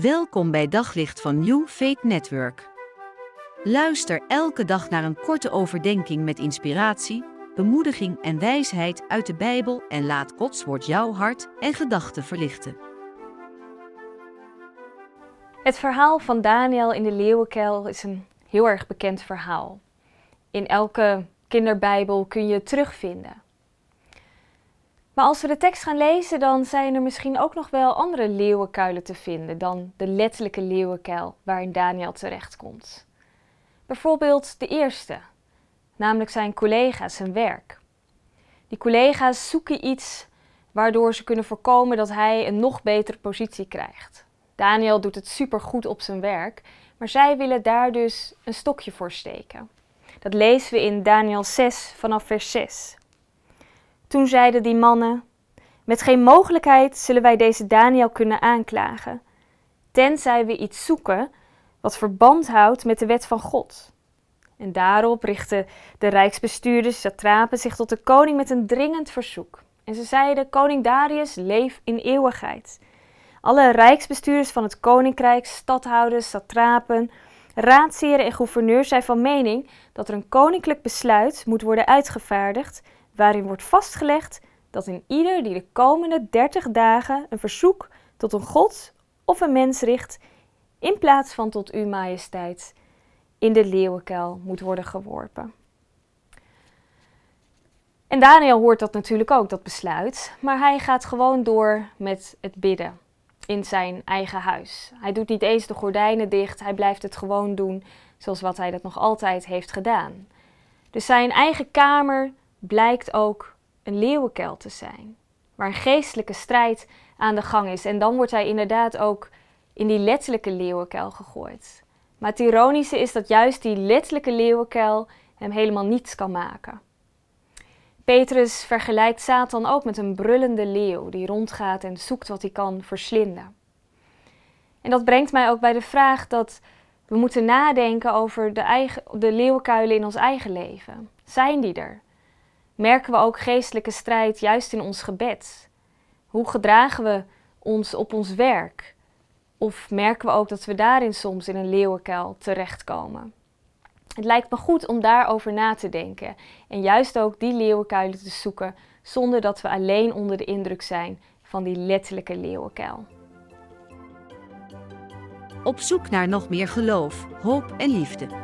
Welkom bij Daglicht van New Faith Network. Luister elke dag naar een korte overdenking met inspiratie, bemoediging en wijsheid uit de Bijbel en laat Gods woord jouw hart en gedachten verlichten. Het verhaal van Daniel in de leeuwenkuil is een heel erg bekend verhaal. In elke kinderbijbel kun je het terugvinden. Maar als we de tekst gaan lezen, dan zijn er misschien ook nog wel andere leeuwenkuilen te vinden dan de letterlijke leeuwenkuil waarin Daniel terechtkomt. Bijvoorbeeld de eerste, namelijk zijn collega's, zijn werk. Die collega's zoeken iets waardoor ze kunnen voorkomen dat hij een nog betere positie krijgt. Daniel doet het supergoed op zijn werk, maar zij willen daar dus een stokje voor steken. Dat lezen we in Daniel 6 vanaf vers 6. Toen zeiden die mannen: Met geen mogelijkheid zullen wij deze Daniel kunnen aanklagen, tenzij we iets zoeken wat verband houdt met de wet van God. En daarop richtten de rijksbestuurders, satrapen, zich tot de koning met een dringend verzoek. En ze zeiden: Koning Darius, leef in eeuwigheid. Alle rijksbestuurders van het koninkrijk, stadhouders, satrapen, raadsheren en gouverneurs zijn van mening dat er een koninklijk besluit moet worden uitgevaardigd waarin wordt vastgelegd dat in ieder die de komende 30 dagen een verzoek tot een god of een mens richt, in plaats van tot uw majesteit, in de leeuwenkuil moet worden geworpen. En Daniel hoort dat natuurlijk ook, dat besluit, maar hij gaat gewoon door met het bidden in zijn eigen huis. Hij doet niet eens de gordijnen dicht, hij blijft het gewoon doen zoals wat hij dat nog altijd heeft gedaan. Dus zijn eigen kamer blijkt ook een leeuwenkuil te zijn, waar een geestelijke strijd aan de gang is. En dan wordt hij inderdaad ook in die letterlijke leeuwenkuil gegooid. Maar het ironische is dat juist die letterlijke leeuwenkuil hem helemaal niets kan maken. Petrus vergelijkt Satan ook met een brullende leeuw die rondgaat en zoekt wat hij kan verslinden. En dat brengt mij ook bij de vraag dat we moeten nadenken over de, eigen, de leeuwenkuilen in ons eigen leven. Zijn die er? Merken we ook geestelijke strijd juist in ons gebed. Hoe gedragen we ons op ons werk? Of merken we ook dat we daarin soms in een leeuwenkuil terechtkomen? Het lijkt me goed om daarover na te denken en juist ook die leeuwenkuilen te zoeken zonder dat we alleen onder de indruk zijn van die letterlijke leeuwenkuil. Op zoek naar nog meer geloof, hoop en liefde.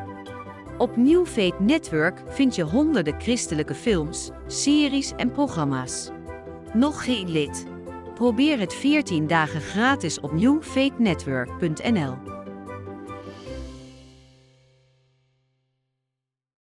Op New Faith Network vind je honderden christelijke films, series en programma's. Nog geen lid? Probeer het 14 dagen gratis op newfaithnetwork.nl.